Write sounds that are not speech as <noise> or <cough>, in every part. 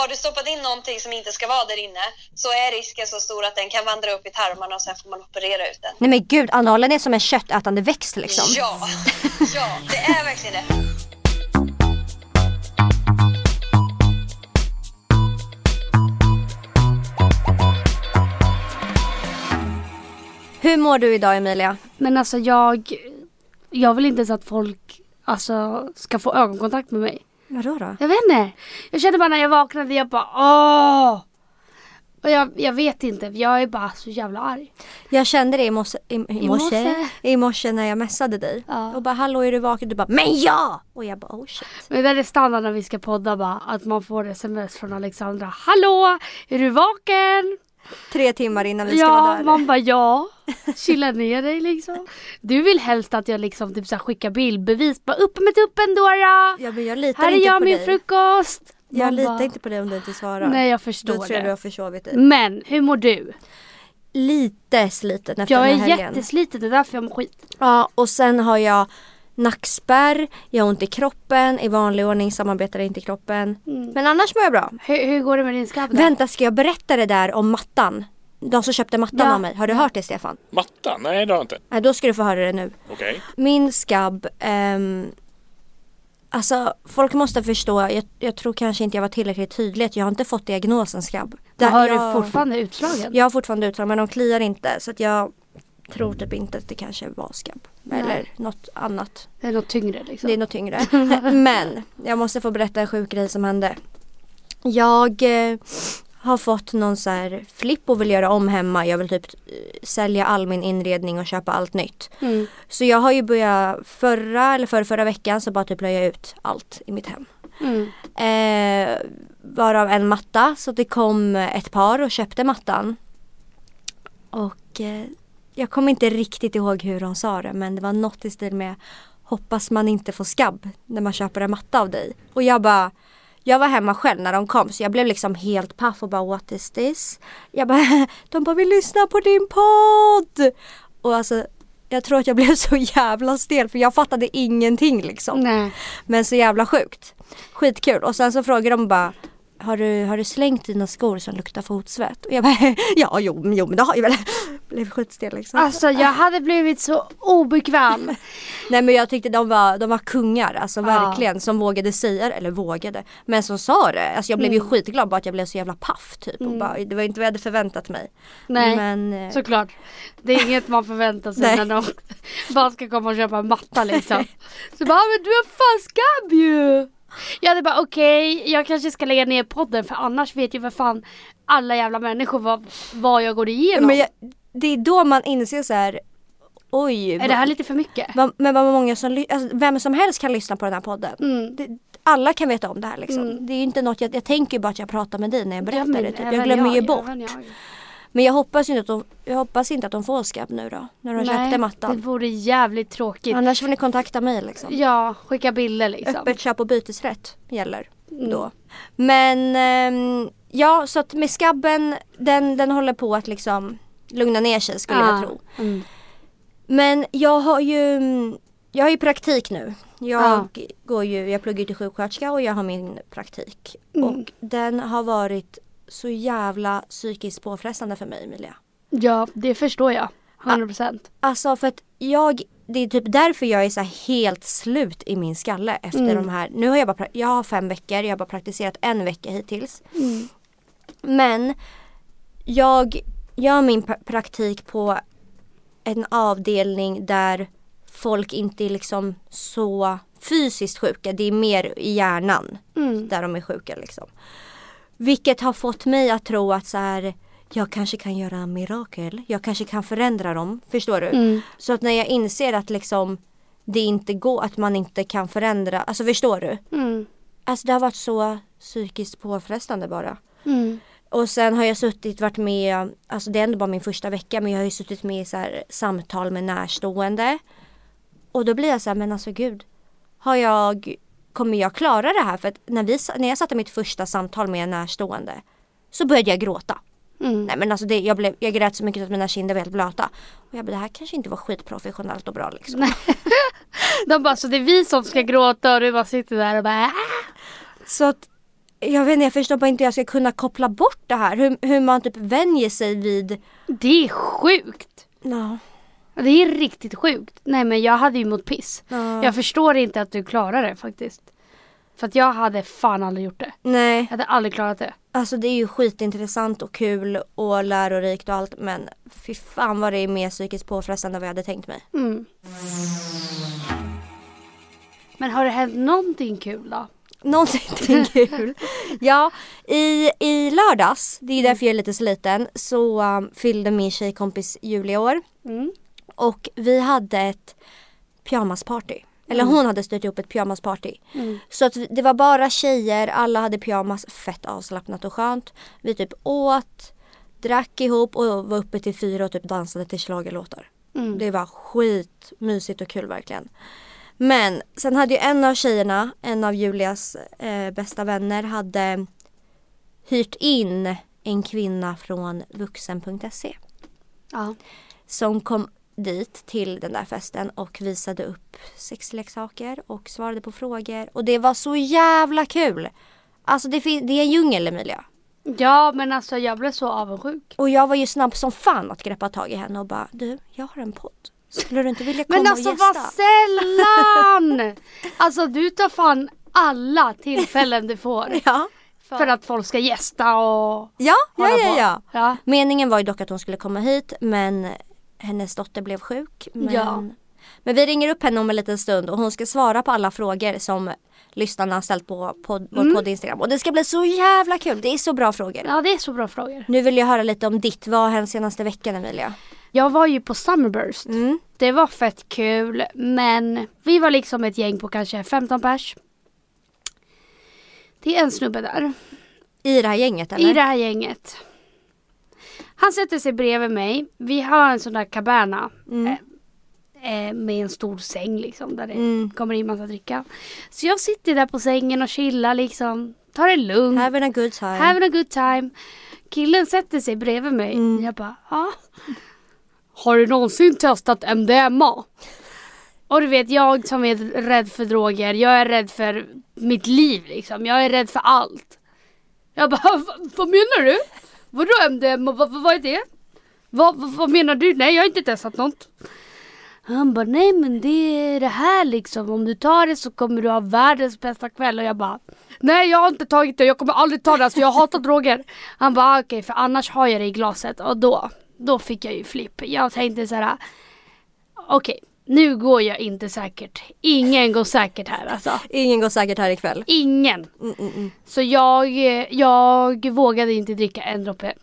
har du stoppat in någonting som inte ska vara där inne så är risken så stor att den kan vandra upp i tarmarna och sen får man operera ut den. Nej men gud, analen är som en köttätande växt liksom. Ja, <laughs> ja, det är verkligen det. Hur mår du idag Emilia? Men alltså jag, jag vill inte ens att folk alltså, ska få ögonkontakt med mig. Vadå då? Jag vet inte. Jag kände bara när jag vaknade, jag bara åh! Och jag, jag vet inte, jag är bara så jävla arg. Jag kände det i morse, i, i morse, morse. i morse när jag messade dig. Ja. Och bara hallå är du vaken? Du bara men ja! Och jag bara oh shit. Men det är standard när vi ska podda bara, att man får sms från Alexandra. Hallå! Är du vaken? Tre timmar innan vi ska vara Ja, där. man bara ja. Chilla ner dig liksom. Du vill helst att jag liksom typ så här skickar bildbevis. Bara upp med tuppen Dora! Ja men jag litar Här är inte jag på min dig. frukost! Jag Man litar bara, inte på dig om du inte svarar. Nej jag Då förstår tror jag du har försovit dig. Men hur mår du? Lite sliten efter Jag den är här helgen. jättesliten, det är därför jag mår skit. Ja och sen har jag nackspärr, jag har ont i kroppen, i vanlig ordning samarbetar inte kroppen. Mm. Men annars mår jag bra. Hur, hur går det med din skabb då? Vänta ska jag berätta det där om mattan? De som köpte mattan Ja. av mig. Har du hört det Stefan? Matta? Nej det har jag inte. Nej då ska du få höra det nu. Okej. Min skabb, ehm, alltså folk måste förstå, jag, jag tror kanske inte jag var tillräckligt tydlig jag har inte fått diagnosen skabb. Men har jag, du fortfarande utslagen? Jag har fortfarande utslag men de kliar inte så att jag tror typ inte att det kanske var skabb. Nej. Eller något annat. Det är något tyngre liksom. Det är något tyngre. <laughs> men jag måste få berätta en sjuk grej som hände. Jag eh, har fått någon så här flipp och vill göra om hemma. Jag vill typ eh, sälja all min inredning och köpa allt nytt. Mm. Så jag har ju börjat förra eller förra, förra veckan så bara typ la jag ut allt i mitt hem. Mm. Eh, varav en matta så det kom ett par och köpte mattan. Och eh, jag kommer inte riktigt ihåg hur de sa det men det var något i stil med Hoppas man inte får skabb när man köper en matta av dig. Och jag bara jag var hemma själv när de kom så jag blev liksom helt paff och bara what is this? Jag bara, <laughs> de bara vill lyssna på din podd! Och alltså jag tror att jag blev <laughs> så jävla stel för jag fattade ingenting liksom. Nej. Men så jävla sjukt. Skitkul. Och sen så frågar de bara har du, har du slängt dina skor som luktar fotsvett? Och jag bara <laughs> ja jo, jo men det har jag väl. Blev skitstel liksom. Alltså jag hade blivit så obekväm. <laughs> Nej men jag tyckte de var, de var kungar, alltså Ja. verkligen. Som vågade säga det, eller vågade. Men som sa det. Alltså jag blev ju Mm. skitglad bara att jag blev så jävla paff typ. Och Mm. bara, det var inte vad jag hade förväntat mig. Nej, Men eh, såklart. Det är inget man förväntar sig <laughs> när någon <laughs> bara ska komma och köpa en matta liksom. Så bara, men du har fan skabb ju! Jag hade bara okej, jag kanske ska lägga ner podden för annars vet ju för fan alla jävla människor vad, vad jag går igenom. men jag, det är då man inser så här. Oj. är det här lite för mycket? vad, men vad många som, alltså, vem som helst kan lyssna på den här podden. Mm. Det, alla kan veta om det här liksom. Mm. Det är ju inte något, jag, jag tänker ju bara att jag pratar med dig när jag berättar men det. Typ. Jag glömmer ju jag, bort. även jag. Men jag hoppas, ju inte att de, jag hoppas inte att de får skabb nu då. När de köpte det mattan. vore jävligt tråkigt. Annars får ni kontakta mig liksom. Ja, skicka bilder liksom. Öppet köp och bytesrätt gäller Mm. då. Men ehm, ja, så att med skabben, den, den håller på att liksom lugna ner sig skulle jag Ja. tro. Mm. Men jag har ju, jag har ju praktik nu. Jag, Ja. går ju, jag pluggar till sjuksköterska och jag har min praktik. Mm. Och den har varit så jävla psykiskt påfrestande för mig Emilia. Ja, det förstår jag. 100%. Alltså för att jag, det är typ därför jag är så här helt slut i min skalle efter Mm. de här, nu har jag bara, jag har fem veckor, jag har bara praktiserat en vecka hittills. Mm. Men jag gör min pra- praktik på en avdelning där folk inte är liksom så fysiskt sjuka, det är mer i hjärnan Mm. där de är sjuka liksom. Vilket har fått mig att tro att så här, jag kanske kan göra mirakel, jag kanske kan förändra dem, förstår du? Mm. Så att när jag inser att liksom det inte går, att man inte kan förändra, alltså förstår du? Mm. Alltså det har varit så psykiskt påfrestande bara. Mm. Och sen har jag suttit, varit med, alltså det är ändå bara min första vecka men jag har ju suttit med i så här samtal med närstående. Och då blir jag så här, men alltså gud. Har jag, kommer jag klara det här? För att när, vi, när jag satte mitt första samtal med en närstående så började jag gråta. Mm. Nej men alltså det, jag, blev, jag grät så mycket att mina kinder var helt blöta. Och jag bara, det här kanske inte var skitprofessionellt och bra liksom. <laughs> De bara, så det är vi som ska gråta och du bara sitter där och bara "Ah." Så att jag vet inte, jag förstår bara inte hur jag ska kunna koppla bort det här. Hur, hur man typ vänjer sig vid, Det är sjukt. ja. Det är riktigt sjukt. Nej men jag hade ju mått piss. Ja. Jag förstår inte att du klarar det faktiskt. För att jag hade fan aldrig gjort det. Nej, Jag hade aldrig klarat det. alltså det är ju skitintressant och kul och lärorikt och allt men fy fan vad det är mer psykiskt påfrestande än vad jag hade tänkt mig. Mm. Men har det hänt någonting kul då? Någonting <laughs> kul. Ja, i, i lördags, det är därför jag är lite sliten, så um, fyllde min tjejkompis jul i år. Mm. Och vi hade ett pyjamasparty. Eller hon hade styrt ihop ett pyjamasparty. Mm. Så att det var bara tjejer, alla hade pyjamas, fett avslappnat och skönt. Vi typ åt, drack ihop och var uppe till fyra och typ dansade till schlagerlåtar. Mm. Det var skitmysigt och kul verkligen. Men sen hade ju en av tjejerna, en av Julias eh, bästa vänner, hade hyrt in en kvinna från vuxen.se Ja. som kom dit till den där festen och visade upp sexleksaker och svarade på frågor. Och det var så jävla kul! Alltså det, det är en djungel Emilia. ja men alltså jag blev så avundsjuk. Och jag var ju snabb som fan att greppa tag i henne och bara du, jag har en podd. Skulle du inte vilja komma Men alltså och gästa? vad sällan! alltså du tar fan alla tillfällen du får. Ja, För att folk ska gästa och ja, ja, ja, ja. ja. Meningen var ju dock att hon skulle komma hit men hennes dotter blev sjuk. Men, Ja. men vi ringer upp henne om en liten stund och hon ska svara på alla frågor som lyssnarna har ställt på podd, vår podd Instagram. Och det ska bli så jävla kul, det är så bra frågor. Ja det är så bra frågor. Nu vill jag höra lite om ditt, vad har hänt senaste veckan Emilia? Jag var ju på Summerburst. Mm. Det var fett kul men vi var liksom ett gäng på kanske 15 pers. Det är en snubbe där I det här gänget eller? i det här gänget. Han sätter sig bredvid mig. Vi har en sån där cabana. Mm. Eh, eh, med en stor säng liksom där det Mm. kommer in massa dricka. Så jag sitter där på sängen och chillar liksom. Tar det lugnt. Having a good time. Having a good time. Killen sätter sig bredvid mig. Mm. Jag bara, ja. Har du någonsin testat MDMA? Och du vet jag som är rädd för droger, jag är rädd för mitt liv liksom. Jag är rädd för allt. Jag bara, vad menar du? Vadå MDMA? Vad, vad, vad är det? Vad, vad, vad menar du? Nej jag har inte testat något. Han bara, nej men det är det här liksom. Om du tar det så kommer du ha världens bästa kväll. Och jag bara, nej jag har inte tagit det. Jag kommer aldrig ta det. Alltså jag hatar droger. Han bara, okej okej för annars har jag det i glaset. Och då, då fick jag ju flipp. Jag tänkte så här, okej nu går jag inte säkert. Ingen går säkert här alltså. Ingen går säkert här ikväll. Ingen. Mm, mm, mm. Så jag, jag vågade inte dricka en droppe.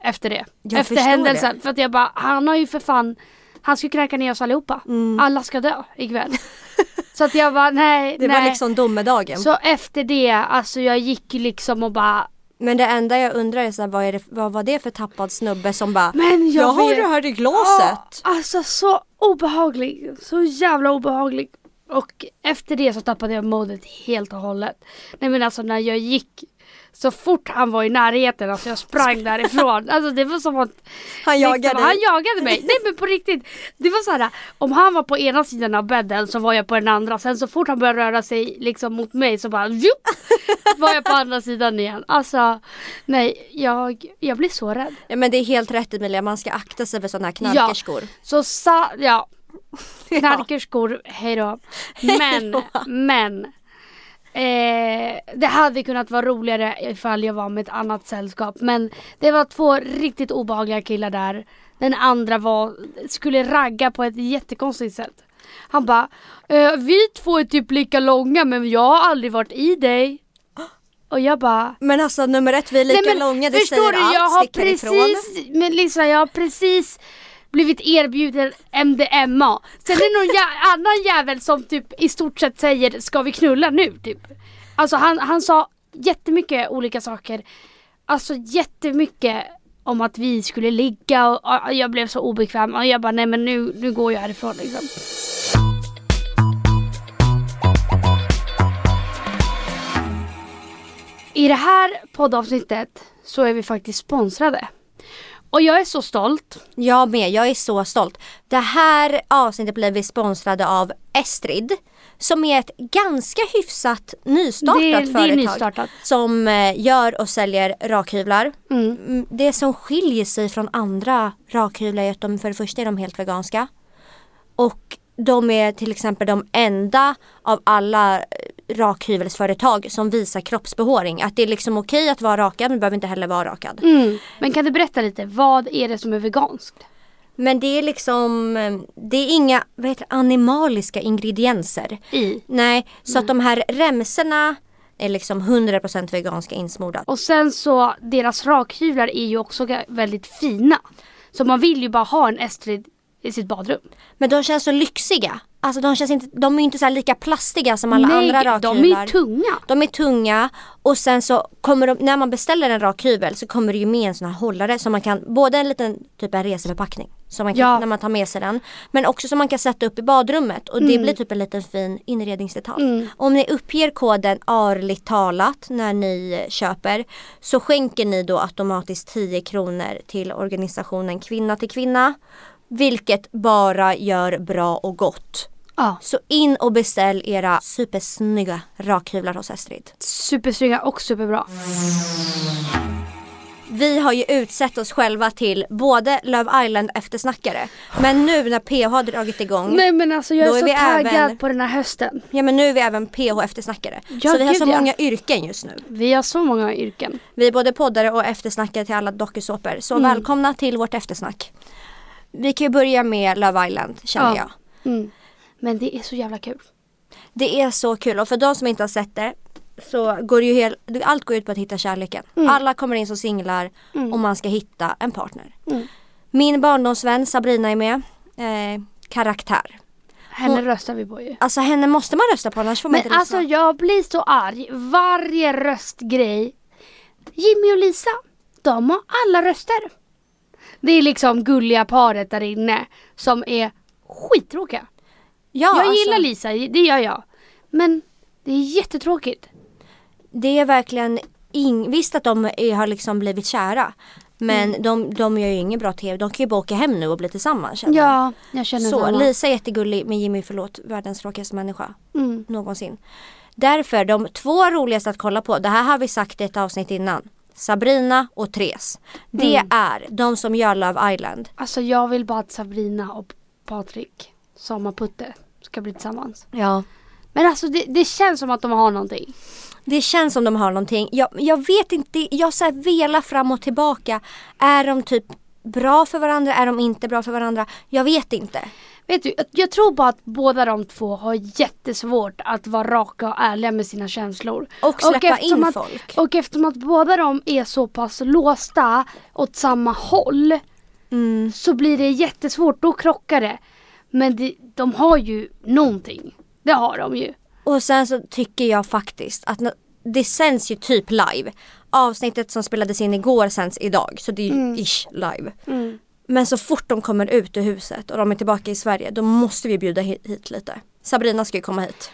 Efter det. Jag efter händelsen. För att jag bara, han har ju för fan, han ska knacka ner oss allihopa. Mm. Alla ska dö ikväll. <laughs> så att jag bara, nej, Det nej. var liksom domedagen. Så efter det, alltså jag gick liksom och bara, Men det enda jag undrar är så här, vad, är det, vad var det för tappad snubbe som bara men jag, Jag har det här i glaset. Ja, alltså så obehaglig. Så jävla obehaglig. Och efter det så tappade jag modet helt och hållet. Nej men alltså när jag gick så fort han var i närheten, alltså jag sprang därifrån. Alltså det var som att <laughs> Han jagade liksom. Han jagade mig. Nej men på riktigt. Det var så här, om han var på ena sidan av bädden så var jag på den andra. Sen så fort han började röra sig liksom mot mig så bara jup, var jag på andra sidan igen. Alltså nej, jag, jag blir så rädd. Ja, men det är helt rätt Emilia, man ska akta sig för sådana här knarkerskor. Så sa, ja. <laughs> Knarkerskor, hejdå. Men, <laughs> men. Eh, det hade kunnat vara roligare ifall jag var med ett annat sällskap. Men det var två riktigt obehagliga killar där. Den andra var, skulle ragga på ett jättekonstigt sätt. Han bara, eh, vi två är typ lika långa men jag har aldrig varit i dig. Och jag bara, Men alltså nummer ett, vi är lika Nej, men långa, det förstår säger du, allt, jag har precis, men Lisa, jag har precis blivit erbjuden MDMA. Sen är det någon jä- <laughs> annan jävel som typ i stort sett säger ska vi knulla nu typ. Alltså han, han sa jättemycket olika saker. Alltså jättemycket om att vi skulle ligga och, och jag blev så obekväm och jag bara nej men nu, nu går jag härifrån liksom. I det här poddavsnittet så är vi faktiskt sponsrade. Och jag är så stolt. Jag med, jag är så stolt. Det här avsnittet blev vi sponsrade av Estrid som är ett ganska hyfsat nystartat Det företag. nystartat. Som eh, gör och säljer rakhyvlar. Mm. Mm, Det som skiljer sig från andra rakhyvlar är att de för det första är de helt veganska. Och de är till exempel de enda av alla eh, rakhyvelsföretag som visar kroppsbehåring. Att det är liksom okej att vara rakad men behöver inte heller vara rakad. Mm. Men kan du berätta lite, vad är det som är veganskt? Men det är liksom, det är inga vad heter, animaliska ingredienser. I. Nej, så att de här remsorna är liksom 100% veganska insmorda. Och sen så, deras rakhyvlar är ju också väldigt fina. Så man vill ju bara ha en Estrid i sitt badrum. Men de känns så lyxiga. Alltså de, känns inte, de är inte så lika plastiga som alla andra de rakhyvlar. är tunga. De är tunga och sen så kommer de, när man beställer en rakhyvel så kommer det ju med en sån här hållare som man kan, både en liten typ en reseförpackning som man kan, Ja. när man tar med sig den. Men också som man kan sätta upp i badrummet och det blir typ en liten fin inredningsdetalj. Om ni uppger koden arligt talat när ni köper så skänker ni då automatiskt 10 kronor till organisationen Kvinna till Kvinna. Vilket bara gör bra och gott. Ja, Så in och beställ era supersnygga rakhyvlar hos Estrid. supersnygga och superbra. Vi har ju utsett oss själva till både Love Island eftersnackare. Men nu när PH har dragit igång, Nej men alltså jag är, är så taggad även- på den här hösten. ja men nu är vi även PH eftersnackare. Ja, så vi har så ja. många yrken just nu. Vi har så många yrken. Vi är både poddare och eftersnackare till alla dokusåpor. Så Mm. välkomna till vårt eftersnack. Vi kan ju börja med Love Island känner Ja. jag. Mm. Men det är så jävla kul. Det är så kul och för de som inte har sett det så går det ju helt, allt går ut på att hitta kärleken. Mm. Alla kommer in som singlar och man ska hitta en partner. Mm. Min barndomsvän Sabrina är med. Eh, karaktär. Henne Hon- röstar vi på ju. Alltså henne måste man rösta på annars får man Men inte lyssna. alltså jag blir så arg. Varje röstgrej. Jimmy och Lisa, de har alla röster. Det är liksom gulliga paret där inne som är skittråkiga. ja, jag alltså, gillar Lisa, det gör jag. Men det är jättetråkigt. Det är verkligen ing- Visst att de är, har liksom blivit kära. Men Mm. de, de gör ju ingen bra tv. De kan ju bara åka hem nu och bli tillsammans känner. Ja, jag känner Så, samma. Lisa är jättegullig men Jimmy förlåt, världens tråkigaste människa. Mm. någonsin. Därför de två roligaste att kolla på, det här har vi sagt i ett avsnitt innan. Sabrina och Therese. Det Mm. är de som gör Love Island. Alltså jag vill bara att Sabrina och Patrik, Sommarputte, ska bli tillsammans. Ja. Men alltså det, det känns som att de har någonting. Det känns som de har någonting. Jag, jag vet inte, jag så här velar fram och tillbaka. Är de typ bra för varandra? Är de inte bra för varandra? Jag vet inte. Vet du, jag tror bara att båda de två har jättesvårt att vara raka och ärliga med sina känslor. Och släppa eftersom in att, folk. Och eftersom att båda de är så pass låsta åt samma håll Mm. så blir det jättesvårt, då krockar det. Men det, de har ju någonting. Det har de ju. Och sen så tycker jag faktiskt att det sänds ju typ live. Avsnittet som spelades in igår sänds idag så det är ju ish live. Mm. Men så fort de kommer ut ur huset och de är tillbaka i Sverige då måste vi bjuda hit, hit lite. Sabrina ska ju komma hit.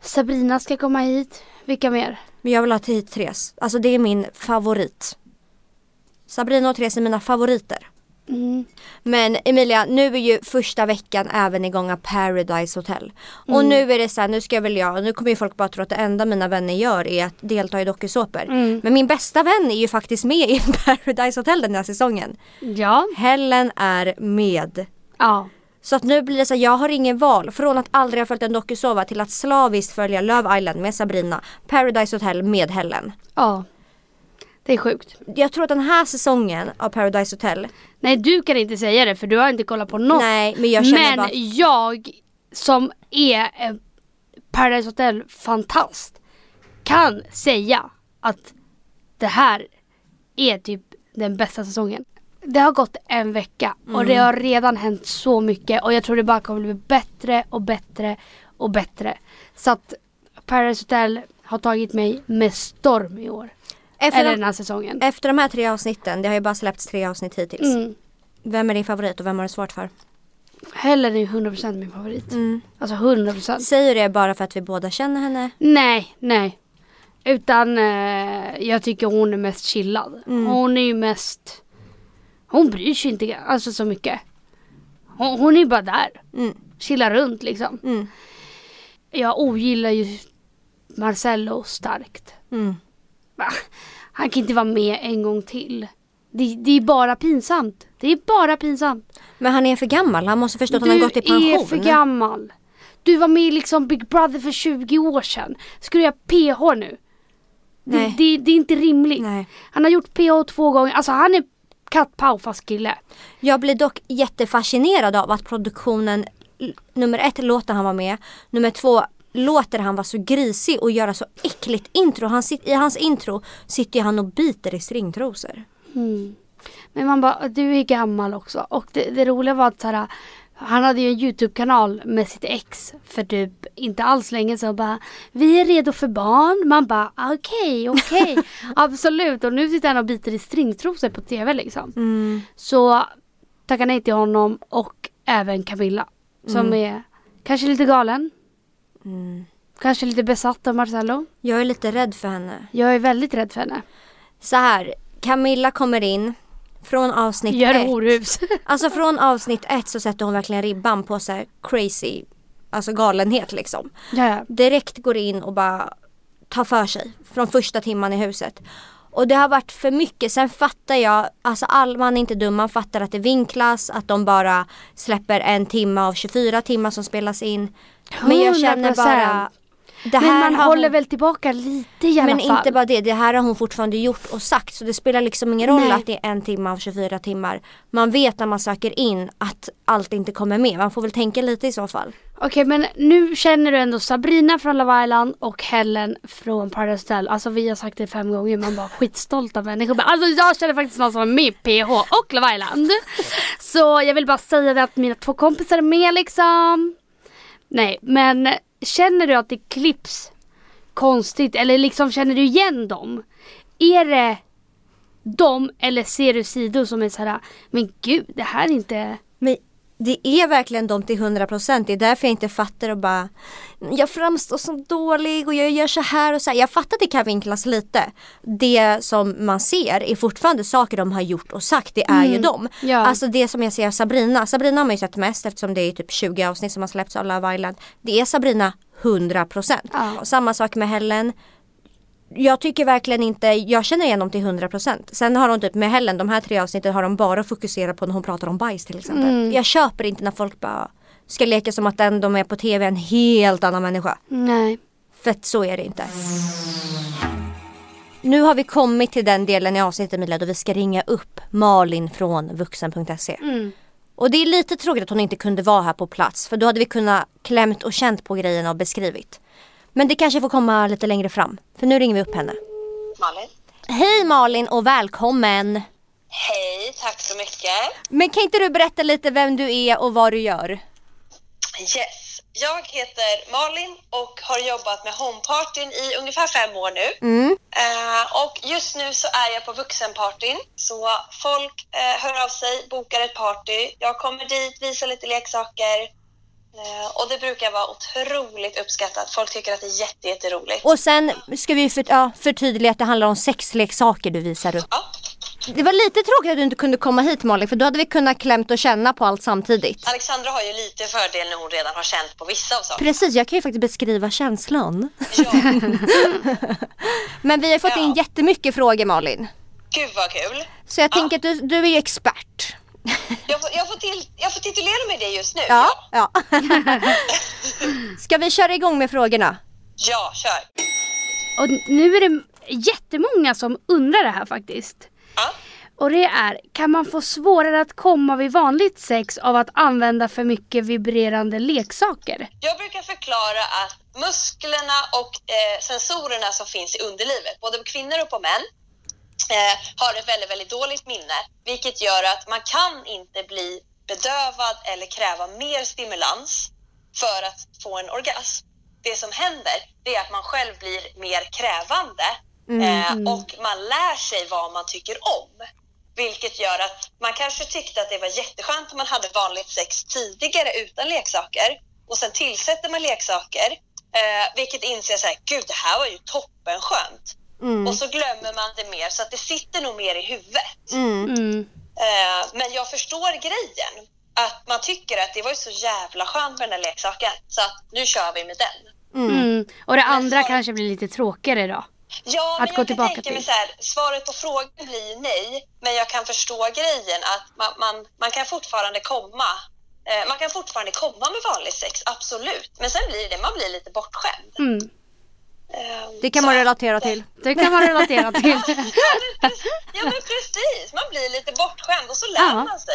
Sabrina ska komma hit. Vilka mer? Men jag vill ha hit Therese. Alltså det är min favorit. Sabrina och Therese är mina favoriter. Mm. Men Emilia, nu är ju första veckan även igång av Paradise Hotel. Och nu är det så här, nu ska väl jag, nu kommer ju folk bara tro att det enda mina vänner gör är att delta i dokusåpor. Mm. Men min bästa vän är ju faktiskt med i <laughs> Paradise Hotel den här säsongen. Ja. Helen är med. Ja. Så att nu blir det så här, jag har ingen val. Från att aldrig ha följt en dokusåpa till att slaviskt följa Love Island med Sabrina, Paradise Hotel med Helen. Ja. Det är sjukt. Jag tror att den här säsongen av Paradise Hotel, Nej du kan inte säga det för du har inte kollat på något. nej men jag känner Men bara jag som är eh, Paradise Hotel fantast kan säga att det här är typ den bästa säsongen. Det har gått en vecka och det har redan hänt så mycket och jag tror det bara kommer bli bättre och bättre och bättre. Så att Paradise Hotel har tagit mig med storm i år. Efter, Eller de, den här säsongen. efter de här tre avsnitten, det har ju bara släppts tre avsnitt hittills. Mm. Vem är din favorit och vem har du svårt för? Helen är 100% min favorit. Mm. Alltså 100%. Säger du det bara för att vi båda känner henne? Nej, nej. Utan eh, jag tycker hon är mest chillad. Mm. Hon är ju mest... Hon bryr sig inte alltså så mycket. Hon, hon är bara där. Mm. Chillar runt liksom. Mm. jag ogillar ju Marcello starkt. Mm. Va? Han kan inte vara med en gång till. Det, det är bara pinsamt. Det är bara pinsamt. Men han är för gammal. Han måste förstå att han har Du gått i pension. är för gammal. Du var med i liksom Big Brother för 20 år sedan. Ska du göra PH nu? Det, Nej. det, det är inte rimligt. Nej. Han har gjort PH två gånger. Alltså han är kattpaus fast kille. Jag blir dock jättefascinerad av att produktionen, nummer ett låter han vara med, nummer två låter han vara så grisig och göra så äckligt intro. Han sit, I hans intro sitter han och biter i stringtrosor. Mm. Men man bara, du är gammal också. Och det, det roliga var att så här, han hade ju en YouTube-kanal med sitt ex för typ inte alls länge sedan. Bara, vi är redo för barn. Man bara, okej, okej. <laughs> Absolut. Och nu sitter han och biter i stringtrosor på TV liksom. Mm. Så tacka nej till honom och även Camilla. Som är kanske lite galen. Mm. Kanske lite besatt av Marcello. Jag är lite rädd för henne. Jag är väldigt rädd för henne. Så här, Camilla kommer in från avsnitt Gör ett. horhus. <laughs> Alltså från avsnitt ett så sätter hon verkligen ribban på så här crazy, alltså galenhet liksom. ja, ja. direkt går in och bara tar för sig från första timman i huset. Och det har varit för mycket. Sen fattar jag, alltså all, man är inte dum, man fattar att det vinklas, att de bara släpper en timme av 24 timmar som spelas in. Men jag känner bara, det Men man håller hon, väl tillbaka lite i alla Men fall. inte bara det, det här har hon fortfarande gjort och sagt. Så det spelar liksom ingen roll Nej. att det är en timme av 24 timmar. Man vet när man söker in att allt inte kommer med. Man får väl tänka lite i så fall. Okej men nu känner du ändå Sabrina från Love Island och Helen från Paradise Hotel. Alltså vi har sagt det fem gånger, man bara skitstolt av människor. Alltså jag känner faktiskt någon som är med PH och Love Island. Så jag vill bara säga det att mina två kompisar är med liksom. Nej men känner du att det klipps konstigt eller liksom känner du igen dem? Är det dem eller ser du sidor som är så här, men gud det här är inte det är verkligen de till 100% Det är därför jag inte fattar och bara Jag framstår som dålig och jag gör så här och så här. Jag fattar att det kan vinklas lite. Det som man ser är fortfarande saker de har gjort och sagt. Det är ju dem. ja. Alltså det som jag ser Sabrina. Sabrina har man ju sett mest eftersom det är typ 20 avsnitt som har släppts av Love Island. Det är Sabrina 100%. Ja. Och Samma sak med Helen jag tycker verkligen inte, jag känner igen dem till 100%. Sen har de typ med Helen, de här tre avsnitten har de bara fokuserat på när hon pratar om bajs till exempel. Mm. Jag köper inte när folk bara ska leka som att den de är på tv är en helt annan människa. Nej. För att så är det inte. Nu har vi kommit till den delen i avsnittet Emilia då vi ska ringa upp Malin från vuxen.se. Mm. Och det är lite tråkigt att hon inte kunde vara här på plats för då hade vi kunnat klämt och känt på grejerna och beskrivit. Men det kanske får komma lite längre fram. För nu ringer vi upp henne. Malin. Hej Malin och välkommen! Hej, tack så mycket. Men kan inte du berätta lite vem du är och vad du gör? Yes. Jag heter Malin och har jobbat med homepartyn i ungefär fem år nu. Mm. Eh, och just nu så är jag på vuxenpartyn. Så folk eh, hör av sig, bokar ett party. Jag kommer dit, visar lite leksaker. Eh, och det brukar vara otroligt uppskattat. Folk tycker att det är jätte, jätteroligt. Och sen ska vi för, ja, förtydliga att det handlar om sexleksaker du visar upp. Ja. Det var lite tråkigt att du inte kunde komma hit Malin för då hade vi kunnat klämt och känna på allt samtidigt. Alexandra har ju lite fördel när hon redan har känt på vissa av sakerna. Precis, jag kan ju faktiskt beskriva känslan. Ja, <laughs> Men vi har fått Ja. in jättemycket frågor Malin. gud vad kul. Så jag tänker att du, du är ju expert. <laughs> Jag får, jag, får till, jag får titulera mig det just nu. Ja, ja. Ska vi köra igång med frågorna? Ja, kör. Och nu är det jättemånga som undrar det här faktiskt. Ja. Och det är, kan man få svårare att komma vid vanligt sex av att använda för mycket vibrerande leksaker? Jag brukar förklara att musklerna och eh, sensorerna som finns i underlivet, både på kvinnor och på män, eh, har ett väldigt, väldigt dåligt minne, vilket gör att man kan inte bli bedövad eller kräva mer stimulans för att få en orgasm. Det som händer det är att man själv blir mer krävande eh, och man lär sig vad man tycker om. Vilket gör att man kanske tyckte att det var jätteskönt om man hade vanligt sex tidigare utan leksaker och sen tillsätter man leksaker eh, vilket inser så här, gud det här var ju toppenskönt. Mm. Och så glömmer man det mer så att det sitter nog mer i huvudet. Mm. Mm. Eh, men jag förstår grejen. Att man tycker att det var ju så jävla skönt med den där leksaken så att nu kör vi med den. Mm. Och det andra kanske blir lite tråkigare då. Ja, Att men gå jag kan tänka mig till. så här, svaret på frågan blir nej, men jag kan förstå grejen att man, man, man kan fortfarande komma. Eh, man kan fortfarande komma med vanlig sex, absolut. Men sen blir det, man blir lite bortskämd. Mm. Eh, Det kan så man relatera till. Det kan man relatera till. <laughs> Ja men precis, man blir lite bortskämd och så lär Ja. man sig.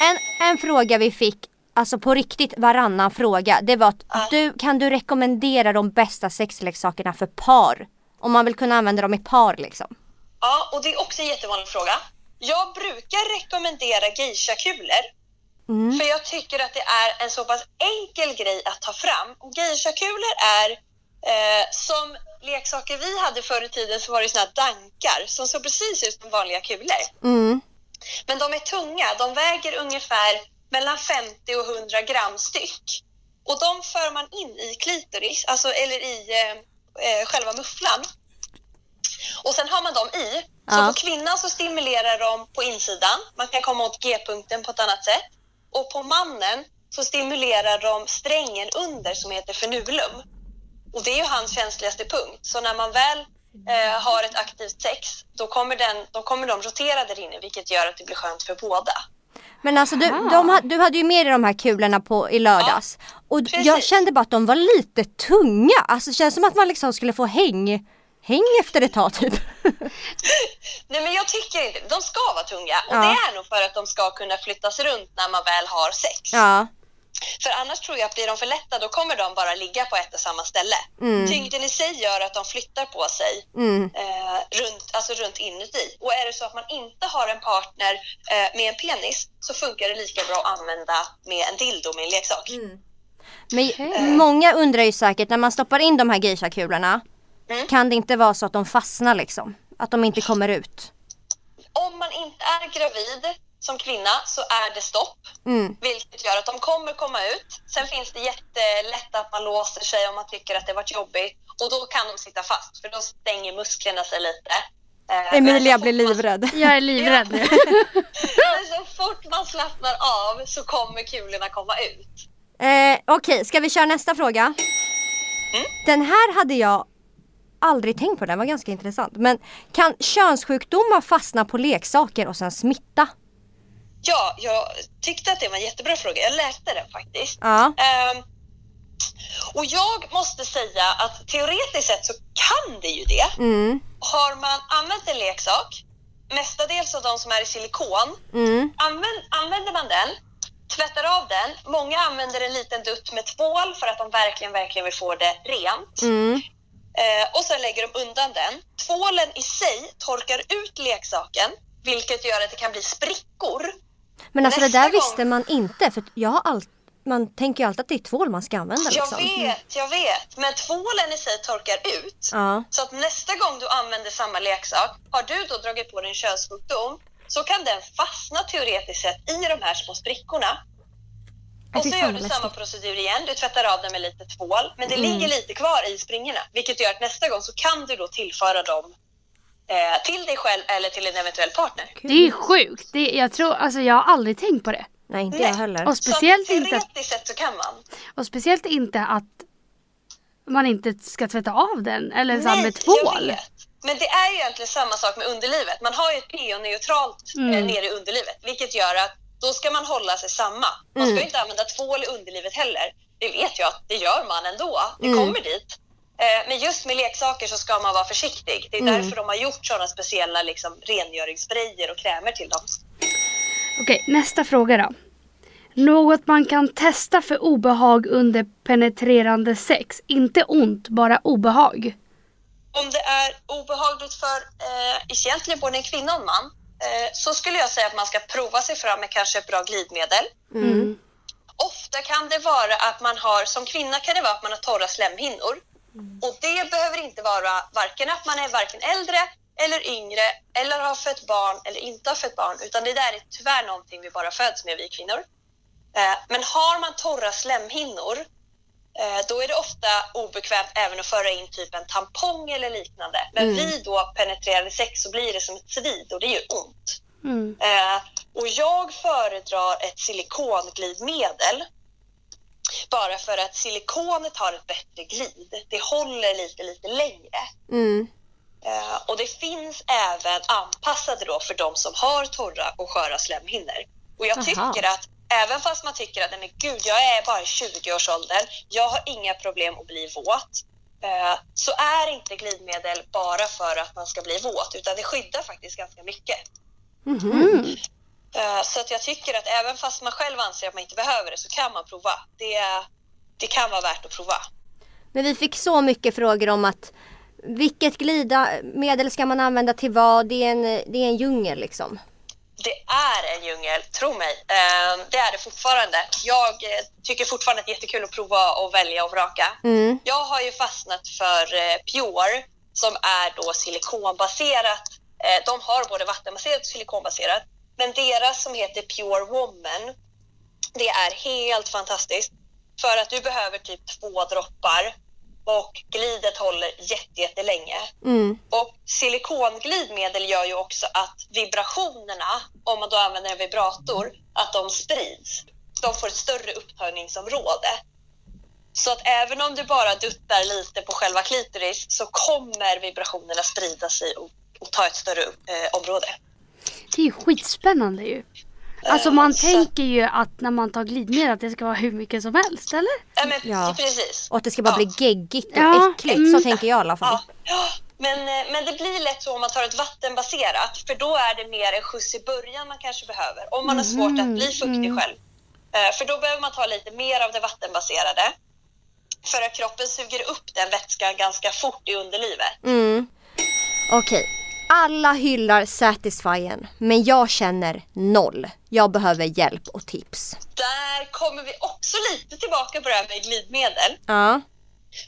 En, en fråga vi fick, alltså på riktigt varannan fråga, det var att Ja. du, kan du rekommendera de bästa sexleksakerna för par? Om man vill kunna använda dem i par liksom. Ja, och det är också en jättevanlig fråga. Jag brukar rekommendera geisha-kulor. Mm. För jag tycker att det är en så pass enkel grej att ta fram. Och geisha-kulor är eh, som leksaker vi hade förr i tiden så var det såna här dankar som såg precis ut som vanliga kulor. Mm. Men de är tunga. De väger ungefär mellan 50 och 100 gram styck. Och de för man in i klitoris, alltså, eller i eh, eh, själva mufflan. Och sen har man dem i. Så Ja. på kvinnan så stimulerar de på insidan. Man kan komma åt G-punkten på ett annat sätt. Och på mannen så stimulerar de strängen under som heter frenulum. Och det är ju hans känsligaste punkt. Så när man väl eh, har ett aktivt sex, då kommer, den, då kommer de rotera där inne, vilket gör att det blir skönt för båda. Men alltså du, de, du hade ju med dig de här kulorna på, i lördags. och jag precis. kände bara att de var lite tunga. Alltså det känns som att man liksom skulle få häng, häng efter ett tag typ. <laughs> Nej, men jag tycker inte De ska vara tunga. Och Ja. det är nog för att de ska kunna flyttas runt när man väl har sex. ja. För annars tror jag att blir de för lätta, då kommer de bara ligga på ett och samma ställe. Mm. Tyngden i sig gör att de flyttar på sig Mm. eh, runt, alltså runt inuti. Och är det så att man inte har en partner eh, med en penis så funkar det lika bra att använda med en dildo med en leksak. Men Okej. många undrar ju säkert när man stoppar in de här geisha-kulorna. Mm. Kan det inte vara så att de fastnar liksom? Att de inte kommer ut? Om man inte är gravid som kvinna så är det stopp. Mm. Vilket gör att de kommer komma ut. Sen finns det jättelätt att man låser sig om man tycker att det varit jobbigt. Och då kan de sitta fast för då stänger musklerna sig lite. Eh, men Emilia blir fort man- livrädd. <laughs> Jag är livrädd nu. Men så fort man slappnar av så kommer kulorna komma ut. Eh, Okej, ska vi köra nästa fråga? Den här hade jag aldrig tänkt på, den var ganska intressant. Men kan könssjukdomar fastna på leksaker och sen smitta? Ja, jag tyckte att det var en jättebra fråga. Jag läste den faktiskt. Ja. Ehm, och jag måste säga att teoretiskt sett så kan det ju det. Mm. Har man använt en leksak, mestadels av de som är i silikon, Mm. använd, använder man den, tvättar av den. Många använder en liten dutt med tvål för att de verkligen, verkligen vill få det rent. Mm. Eh, och sen lägger de undan den. Tvålen i sig torkar ut leksaken, vilket gör att det kan bli sprickor. Men alltså det Nästa där gång- visste man inte för jag har allt, man tänker ju alltid att det är tvål man ska använda Jag liksom. vet, jag vet. Men tvålen i sig torkar ut. Ja. Så att nästa gång du använder samma leksak, har du då dragit på dig en könssjukdom så kan den fastna teoretiskt sett i de här små sprickorna. Och så gör du samma procedur igen. Du tvättar av den med lite tvål, men det Mm. ligger lite kvar i springorna. Vilket gör att nästa gång så kan du då tillföra dem eh, till dig själv eller till en eventuell partner. Det är ju sjukt. Det, jag, tror, alltså, jag har aldrig tänkt på det. Nej inte Nej. jag heller. Och speciellt, så inte, teoretiskt sett så kan man. och speciellt inte att man inte ska tvätta av den eller så med tvål. Men det är ju egentligen samma sak med underlivet. Man har ju ett pH-neutralt eh, Mm. nere i underlivet, vilket gör att då ska man hålla sig samma. Man ska Mm. ju inte använda tvål i underlivet heller. Det vet jag att det gör man ändå. Det Mm. kommer dit. Eh, Men just med leksaker så ska man vara försiktig. Det är Mm. därför de har gjort sådana speciella liksom, rengöringssprayer och krämer till dem. Okej, nästa fråga då. Något man kan testa för obehag under penetrerande sex. Inte ont, bara obehag. Om det är obehagligt för eh, egentligen både en kvinna och en man eh, så skulle jag säga att man ska prova sig fram med kanske ett bra glidmedel. Mm. Ofta kan det vara att man har, som kvinna kan det vara att man har torra slemhinnor. Och det behöver inte vara varken att man är varken äldre eller yngre eller har fött barn eller inte har fött barn utan det där är tyvärr någonting vi bara föds med vi kvinnor. Eh, Men har man torra slemhinnor eh, då är det ofta obekvämt även att föra in typ en tampong eller liknande. Men Mm. vid då penetrerande sex så blir det som ett svid och det gör ont. Mm. Eh, och jag föredrar ett silikonglidmedel. Bara för att silikonet har ett bättre glid. Det håller lite, lite längre. Mm. Eh, och det finns även anpassade då för de som har torra och sköra slemhinnor. Och jag Aha. tycker att även fast man tycker att nej men gud, jag är bara i 20-årsåldern, jag har inga problem att bli våt. eh, Så är inte glidmedel bara för att man ska bli våt, utan det skyddar faktiskt ganska mycket. Mhm. Eh, Så att jag tycker att även fast man själv anser att man inte behöver det så kan man prova. Det, det kan vara värt att prova. Men vi fick så mycket frågor om att vilket glidmedel ska man använda till vad? Det är en, det är en djungel liksom. Det är en djungel, tro mig. Eh, Det är det fortfarande. Jag eh, tycker fortfarande att det är jättekul att prova och välja och vraka. Mm. Jag har ju fastnat för eh, Pure som är då silikonbaserat. Eh, De har både vattenbaserat och silikonbaserat. Men deras som heter Pure Woman, det är helt fantastiskt. För att du behöver typ två droppar och glidet håller jätte, jättelänge. Mm. Och silikonglidmedel gör ju också att vibrationerna, om man då använder en vibrator, att de sprids. De får ett större upptagningsområde. Så att även om du bara duttar lite på själva klitoris så kommer vibrationerna sprida sig och, och ta ett större eh, område. Det är ju skitspännande ju. Alltså man så- tänker ju att när man tar glidmedel att det ska vara hur mycket som helst, eller? Ja, men Ja. precis. Och att det ska bara Ja. bli geggigt och Ja, äckligt. mm. Så tänker jag i alla fall. Ja. Men, eh, men det blir lätt så om man tar ett vattenbaserat, för då är det mer en skjuts i början man kanske behöver. Om man har svårt att bli fuktig själv. Eh, För då behöver man ta lite mer av det vattenbaserade. För att kroppen suger upp den vätskan ganska fort i underlivet. Mm. Okej. Alla hyllar Satisfyen, men jag känner noll. Jag behöver hjälp och tips. Där kommer vi också lite tillbaka på det här med glidmedel. Ja.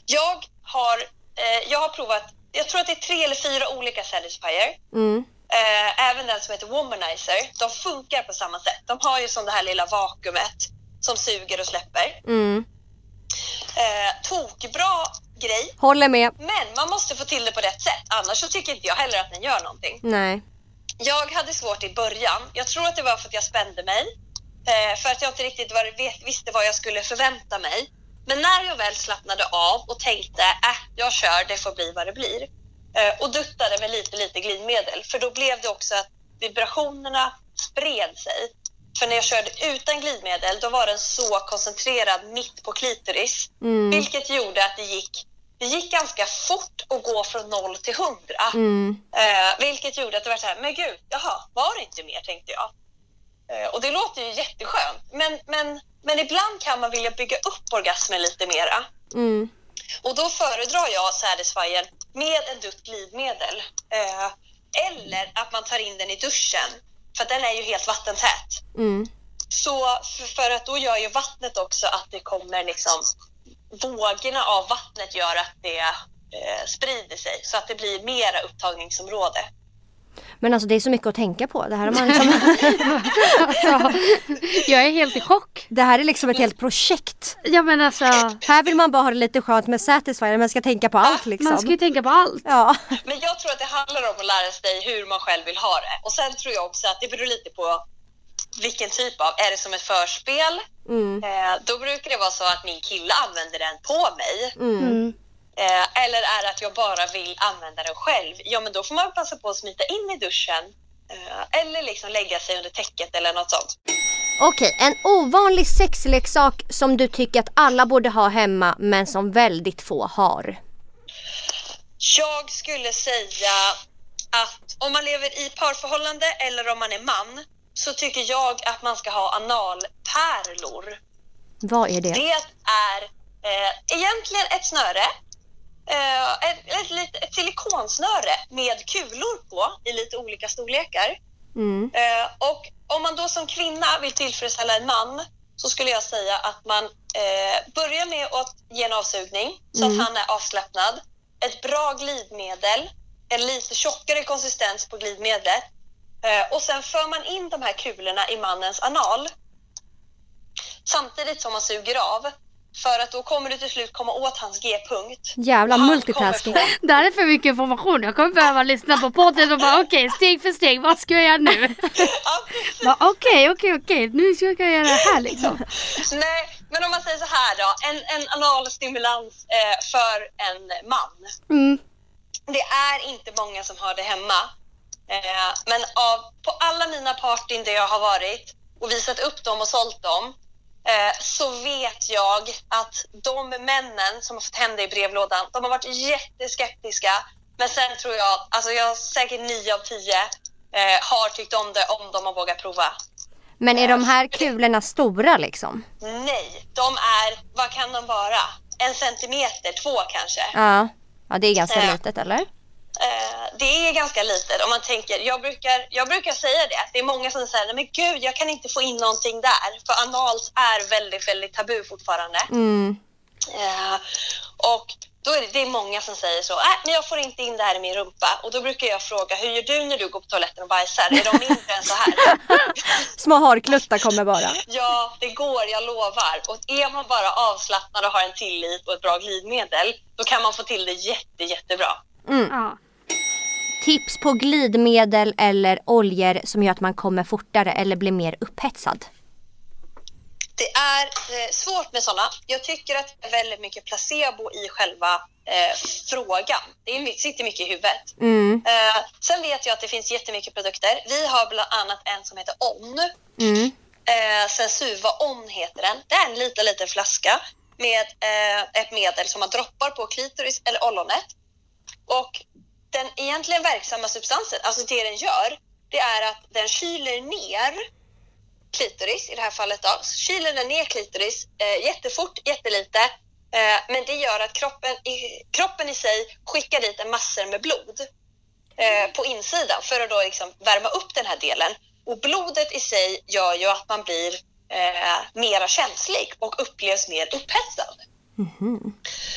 Jag har, eh, jag har provat, jag tror att det är tre eller fyra olika Satisfyer. Mm. Eh, även den som heter Womanizer. De funkar på samma sätt. De har ju som det här lilla vakuumet som suger och släpper. Mm. Eh, tokbra grej, Håller med. men man måste få till det på rätt sätt. Annars så tycker inte jag heller att den gör någonting. Nej. Jag hade svårt i början. Jag tror att det var för att jag spände mig. Eh, för att jag inte riktigt var, visste vad jag skulle förvänta mig. Men när jag väl slappnade av och tänkte äh, jag kör, det får bli vad det blir. Eh, och duttade med lite, lite glidmedel. För då blev det också att vibrationerna spred sig. För när jag körde utan glidmedel, då var den så koncentrerad mitt på klitoris. Mm. Vilket gjorde att det gick, det gick ganska fort att gå från noll till hundra. Mm. Eh, vilket gjorde att det var så här, men gud, jaha, var det inte mer tänkte jag. Eh, och det låter ju jätteskönt. Men, men, men ibland kan man vilja bygga upp orgasmen lite mera. Mm. Och då föredrar jag Satisfyen med en dutt glidmedel. Eh, eller att man tar in den i duschen. För den är ju helt vattentät. Mm. Så för, för att då gör ju vattnet också att det kommer liksom vågorna av vattnet gör att det eh, sprider sig så att det blir mera upptagningsområde. Men alltså det är så mycket att tänka på. Det här, har man <laughs> liksom, Alltså, jag är helt i chock. det här är liksom ett helt projekt. Ja men alltså, Här vill man bara ha det lite skönt med Satisfyer men ska tänka på allt liksom. man ska ju tänka på allt. Ja. Men jag tror att det handlar om att lära sig hur man själv vill ha det. Och sen tror jag också att det beror lite på vilken typ av, är det som ett förspel? Mm. Eh, då brukar det vara så att min kille använder den på mig. Mm. Eh, eller är det att jag bara vill använda den själv? Ja, men då får man passa på att smita in i duschen. Eh, eller liksom lägga sig under täcket eller något sånt. Okej, en ovanlig sexleksak som du tycker att alla borde ha hemma men som väldigt få har. Jag skulle säga att om man lever i parförhållande eller om man är man så tycker jag att man ska ha analpärlor. Vad är det? Det är eh, egentligen ett snöre, eh, ett, ett, ett silikonsnöre med kulor på i lite olika storlekar. Mm. Eh, och om man då som kvinna vill tillfredsställa en man så skulle jag säga att man eh, börjar med att ge en avsugning så Mm. att han är avslappnad. Ett bra glidmedel, en lite tjockare konsistens på glidmedlet eh, och sen för man in de här kulorna i mannens anal samtidigt som man suger av. För att då kommer du till slut komma åt hans G-punkt. Jävla Han multitasking. få- Det här är för mycket information. Jag kommer behöva lyssna på podden och bara <laughs> okej, steg för steg, vad ska jag göra nu? <laughs> Okej, okej, okej, nu ska jag göra det här liksom. <laughs> Nej, men om man säger så här då. En, en analstimulans eh, för en man. Mm. Det är inte många som har det hemma. Eh, men av, på alla mina partyn där jag har varit och visat upp dem och sålt dem så vet jag att de männen som har fått det i brevlådan, de har varit jätteskeptiska. Men sen tror jag, alltså jag säkert nio av tio eh, har tyckt om det om de har vågat prova. Men är de här kulorna stora liksom? Nej, de är, vad kan de vara? En centimeter, två kanske. Ja. Ja, det är ganska litet eller? Eh, det är ganska litet om man tänker, jag brukar, jag brukar säga det, det är många som säger, men gud jag kan inte få in någonting där, för analt är väldigt, väldigt tabu fortfarande. Mm. Eh, och då är det, det är många som säger så, nej men jag får inte in det här i min rumpa. Och då brukar jag fråga, hur gör du när du går på toaletten och bajsar? Är de mindre än så här? <laughs> Små harkluttar kommer bara. Ja, det går, jag lovar. Och är man bara avslappnad och har en tillit och ett bra glidmedel, då kan man få till det jätte, jättebra. Ja. Tips på glidmedel eller oljor som gör att man kommer fortare eller blir mer upphetsad. Det är eh, svårt med sådana. Jag tycker att det är väldigt mycket placebo i själva eh, frågan. Det sitter mycket i huvudet. Mm. Eh, sen vet jag att det finns jättemycket produkter. Vi har bland annat en som heter On. Mm. Eh, Sensuva On heter den. Det är en liten, liten flaska med eh, ett medel som man droppar på klitoris eller ollonet. Och den egentligen verksamma substansen, alltså det den gör, det är att den kyler ner klitoris i det här fallet då. Kyler den ner klitoris eh, jättefort, jättelite. Eh, men det gör att kroppen i, kroppen i sig skickar dit en massor med blod eh, på insidan för att då liksom värma upp den här delen. Och blodet i sig gör ju att man blir eh, mera känslig och upplevs mer upphetsad.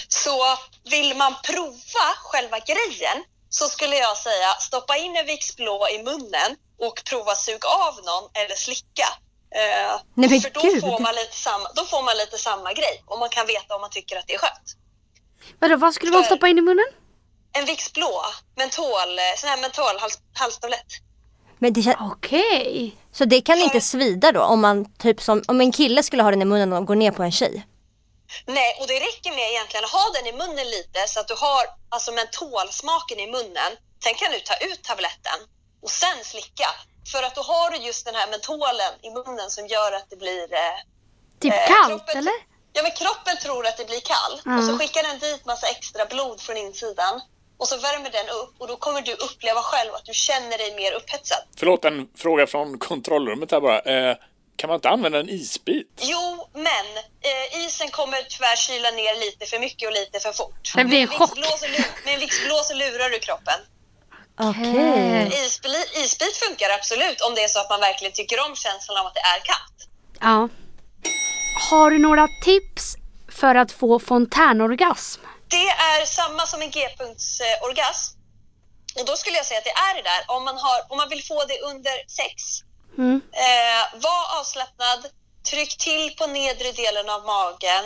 Så vill man prova själva grejen så skulle jag säga stoppa in en Vicks blå i munnen och prova sug av någon eller slicka. Eh, Nej, för då gud. får, man lite samma, då får man lite samma grej och man kan veta om man tycker att det är skönt. Vadå, vad skulle man För- stoppa in i munnen? En Vicks blå, mentol, eh, sån här mentol hals, halstablett. Men det, kän- Okej. så det kan inte svida då om man typ som om en kille skulle ha den i munnen och går ner på en tjej? Nej, och det räcker med egentligen att ha den i munnen lite så att du har alltså mentolsmaken i munnen. Sen kan du ta ut tabletten och sen slicka. För att då har du just den här mentolen i munnen som gör att det blir... Eh, Typ Eh, kallt kroppen- eller? ja, men kroppen tror att det blir kall Ja. och så skickar den dit massa extra blod från insidan och så värmer den upp och då kommer du uppleva själv att du känner dig mer upphetsad. Förlåt, en fråga från kontrollrummet här bara. Eh, kan man inte använda en isbit? Jo, men eh, isen kommer tyvärr kyla ner lite för mycket och lite för fort. Det blir en chock. Med en Vicks blå så lurar du kroppen. Okej. Isbli- isbit funkar absolut om det är så att man verkligen tycker om känslan av att det är kallt. Ja. Har du några tips för att få fontänorgasm? Det är samma som en G-punktsorgasm. Och då skulle jag säga att det är det där. Om man, har, om man vill få det under sex, Mm. eh, var avslappnad, tryck till på nedre delen av magen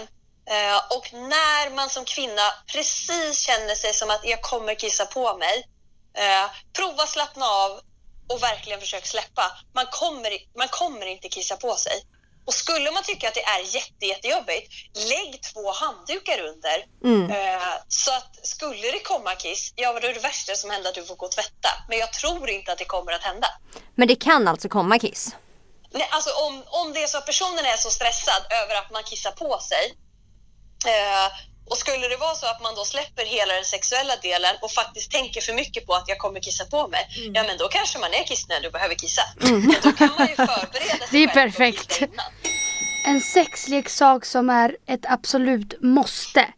eh, och när man som kvinna precis känner sig som att jag kommer kissa på mig, eh, prova slappna av och verkligen försök släppa. Man kommer, man kommer inte kissa på sig. Och skulle man tycka att det är jätte, jättejobbigt, lägg två handdukar under. Mm. Eh, så att skulle det komma kiss, ja då är det värsta som händer att du får gå och tvätta. Men jag tror inte att det kommer att hända. Men det kan alltså komma kiss? Nej, alltså om, om det är så att personen är så stressad över att man kissar på sig eh, och skulle det vara så att man då släpper hela den sexuella delen och faktiskt tänker för mycket på att jag kommer kissa på mig, ja men då kanske man är kissnödig och behöver kissa. Men då kan man ju förbereda <laughs> sig Det är perfekt. En sexleksak som är ett absolut måste.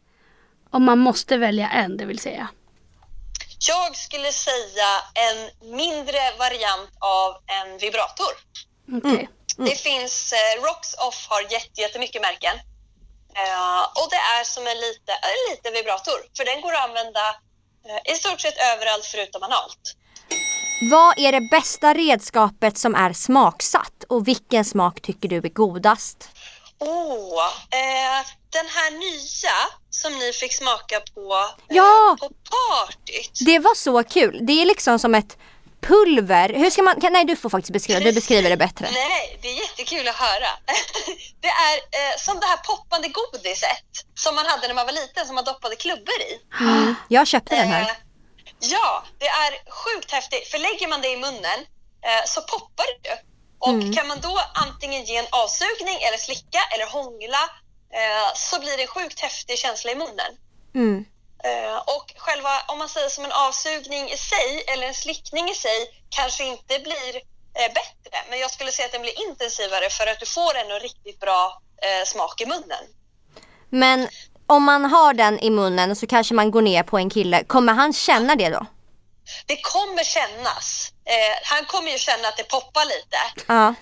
Om man måste välja en, det vill säga. Jag skulle säga en mindre variant av en vibrator. Okej. Det finns, eh, Rocks Off har jätte, jättemycket märken. Eh, och det är som en lite, en liten vibrator, för den går att använda eh, i stort sett överallt förutom analt. Vad är det bästa redskapet som är smaksatt och vilken smak tycker du är godast? Oh, eh, den här nya som ni fick smaka på, eh, Ja! på partyt. Det var så kul. Det är liksom som ett pulver. Hur ska man, kan, nej du får faktiskt beskriva, du beskriver det bättre. Nej, det är jättekul att höra. <laughs> det är eh, som det här poppande godiset som man hade när man var liten som man doppade klubbor i. <gasps> Jag köpte den Eh, här. ja, det är sjukt häftigt. För lägger man det i munnen eh, så poppar det ju. Och Mm. kan man då antingen ge en avsugning eller slicka eller hångla eh, så blir det en sjukt häftig känsla i munnen. Mm. Eh, och själva, om man säger som en avsugning i sig eller en slickning i sig kanske inte blir eh, bättre. Men jag skulle säga att den blir intensivare för att du får en riktigt bra eh, smak i munnen. Men om man har den i munnen så kanske man går ner på en kille. Kommer han känna det då? Det kommer kännas. Han kommer ju känna att det poppar lite. Ja.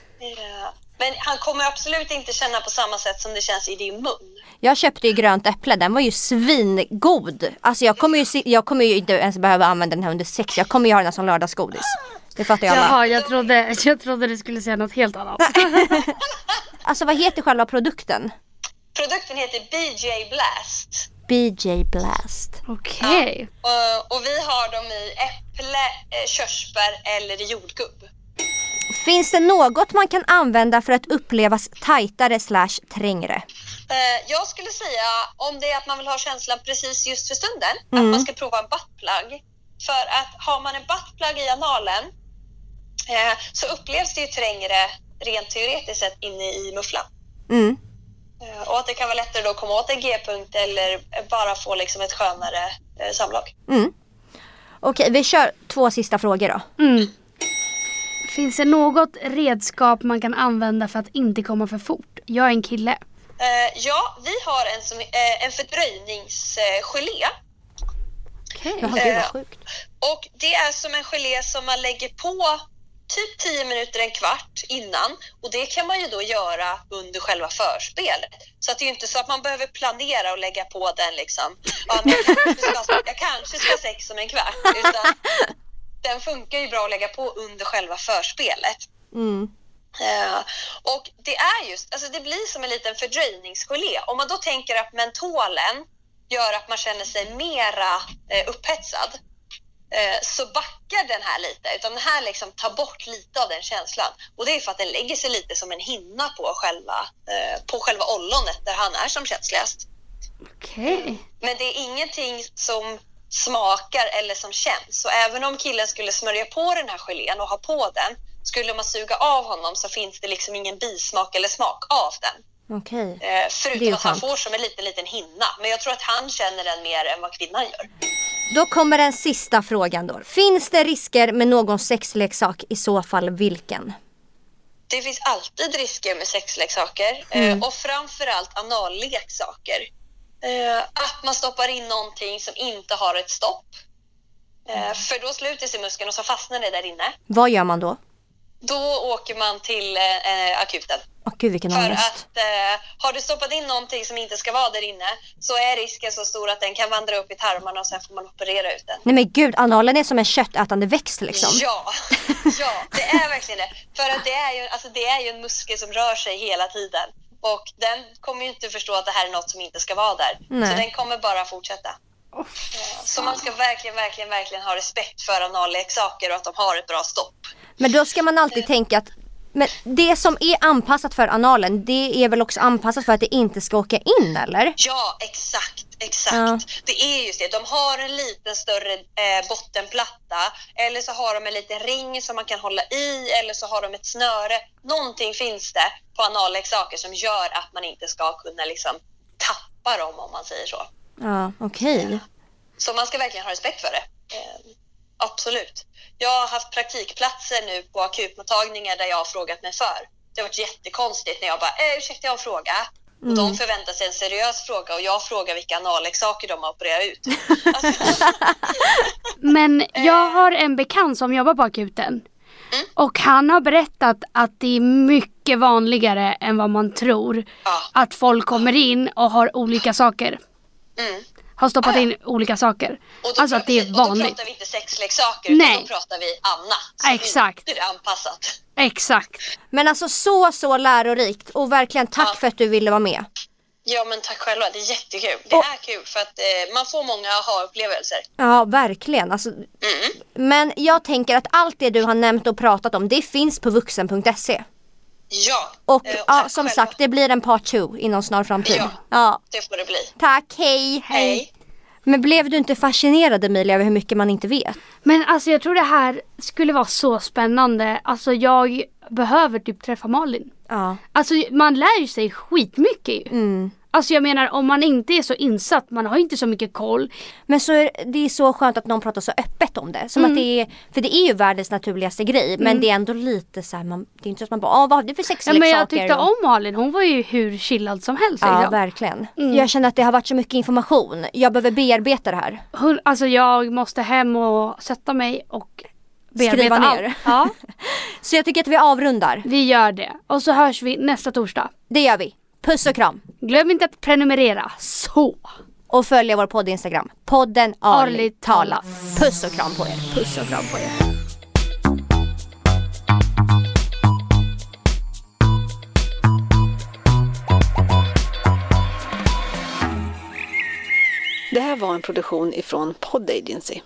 Men han kommer absolut inte känna på samma sätt som det känns i din mun. Jag köpte ju grönt äpple, den var ju svingod. Alltså jag kommer ju, jag kommer ju inte ens behöva använda den här under sex. Jag kommer ju ha den här som lördagsgodis. Det fattar alla. Jaha, jag trodde, jag trodde du skulle säga något helt annat. <laughs> Alltså vad heter själva produkten? Produkten heter BJ Blast. BJ Blast. Okej. Och, och vi har dem i äpple, eh, körsbär eller i jordgubb. Finns det något man kan använda för att upplevas tajtare slash trängre? Eh, jag skulle säga om det är att man vill ha känslan precis just för stunden, att man ska prova en buttplug. För att har man en buttplug i analen eh, så upplevs det ju trängre rent teoretiskt sett inne i mufflan. Mm. Eh, och att det kan vara lättare då att komma åt en g-punkt eller bara få liksom ett skönare eh, samlag. Mm. Okej, vi kör två sista frågor då. Mm. Finns det något redskap man kan använda för att inte komma för fort? Jag är en kille. Eh, ja, vi har en, som, eh, en fördröjningsgelé. Okej. Gud Eh, vad sjukt. Och det är som en gelé som man lägger på typ 10 minuter, en kvart innan. Och det kan man ju då göra under själva förspelet. Så att det är ju inte så att man behöver planera och lägga på den liksom. Ja, men jag, kanske ska, jag kanske ska sex om en kvart. Utan den funkar ju bra att lägga på under själva förspelet. Mm. Eh, och det är just, alltså det blir som en liten fördröjningsgelé. Om man då tänker att mentolen gör att man känner sig mera eh, upphetsad eh, så backar den här lite. Utan den här liksom tar bort lite av den känslan. Och det är för att den lägger sig lite som en hinna på själva, på själva ollonet där han är som känsligast. Okej. Men det är ingenting som smakar eller som känns. Så även om killen skulle smörja på den här gelén och ha på den, skulle man suga av honom så finns det liksom ingen bismak eller smak av den. Okej. Eh, förutom att han får som en liten, liten hinna. Men jag tror att han känner den mer än vad kvinnan gör. Då kommer den sista frågan då. Finns det risker med någon sexleksak? I så fall vilken? Det finns alltid risker med sexleksaker Mm. eh, och framförallt analleksaker. Eh, att man stoppar in någonting som inte har ett stopp. Eh, för då sluter sig muskeln och så fastnar det där inne. Vad gör man då? Då åker man till eh, eh, akuten. Åh gud vilken För ångest. att eh, har du stoppat in någonting som inte ska vara där inne så är risken så stor att den kan vandra upp i tarmarna och sen får man operera ut den. Nej men gud, analen är som en köttätande växt liksom. Ja, <laughs> ja, det är verkligen det. För att det är, ju, alltså det är ju en muskel som rör sig hela tiden. Och den kommer ju inte förstå att det här är något som inte ska vara där. Nej. Så den kommer bara fortsätta. Åh, Så man ska verkligen, verkligen, verkligen ha respekt för analleksaker och att de har ett bra stopp. Men då ska man alltid tänka att men det som är anpassat för analen, det är väl också anpassat för att det inte ska åka in eller? Ja, exakt, exakt. Ja. Det är just det. De har en liten större eh, bottenplatta eller så har de en liten ring som man kan hålla i eller så har de ett snöre. Någonting finns det på analleksaker som gör att man inte ska kunna liksom tappa dem om man säger så. Ja, okej. Så man ska verkligen ha respekt för det. Eh, absolut. Jag har haft praktikplatser nu på akutmottagningar där jag har frågat mig för. Det har varit jättekonstigt när jag bara, eh, ursäkta jag har en fråga. Och de förväntar sig en seriös fråga och jag frågar vilka analleksaker de har opererat ut. Alltså, <laughs> <laughs> Men jag har en bekant som jobbar på akuten. Och han har berättat att det är mycket vanligare än vad man tror. ja. Att folk kommer in och har olika saker. Mm. Har stoppat in olika saker. Och då Alltså att det är pratar vi- Och då vanligt. pratar vi inte sexleksaker utan Nej. då pratar vi annat. som Exakt. inte är anpassat. Exakt. Men alltså så, så lärorikt och verkligen tack Ja. för att du ville vara med. Ja, men tack själva. Det är jättekul. Det Och- är kul för att eh, man får många aha-upplevelser. Ja, verkligen. Alltså, Mm. men jag tänker att allt det du har nämnt och pratat om, det finns på vuxen.se. Ja, Och eh, ja, som själva. sagt, det blir en part two inom snar framtid. Ja. ja. Det får det bli. Tack, hej. Hej. Men blev du inte fascinerad Emilia över hur mycket man inte vet? Men alltså jag tror det här skulle vara så spännande. Alltså jag behöver typ träffa Malin. Ja. Alltså man lär ju sig skitmycket ju. Mm. Alltså jag menar om man inte är så insatt, man har inte så mycket koll. Men så är, det är så skönt att någon pratar så öppet om det. Som Mm. att det är, för det är ju världens naturligaste grej. Men det är ändå lite så här, man, det är inte så att man bara, åh vad har du för Ja, sexleksaker? men jag tyckte om Malin, hon var ju hur chillad som helst. Ja, liksom. verkligen. Mm. Jag känner att det har varit så mycket information. Jag behöver bearbeta det här. Hon, alltså jag måste hem och sätta mig och Skriva ner. <laughs> Ja, Så jag tycker att vi avrundar. vi gör det. Och så hörs vi nästa torsdag. Det gör vi. Puss och kram. Glöm inte att prenumerera. Så! Och följa vår podd Instagram. Podden Arligt tala. tala. Puss och kram på er. Puss och kram på er. Det här var en produktion ifrån Pod Agency.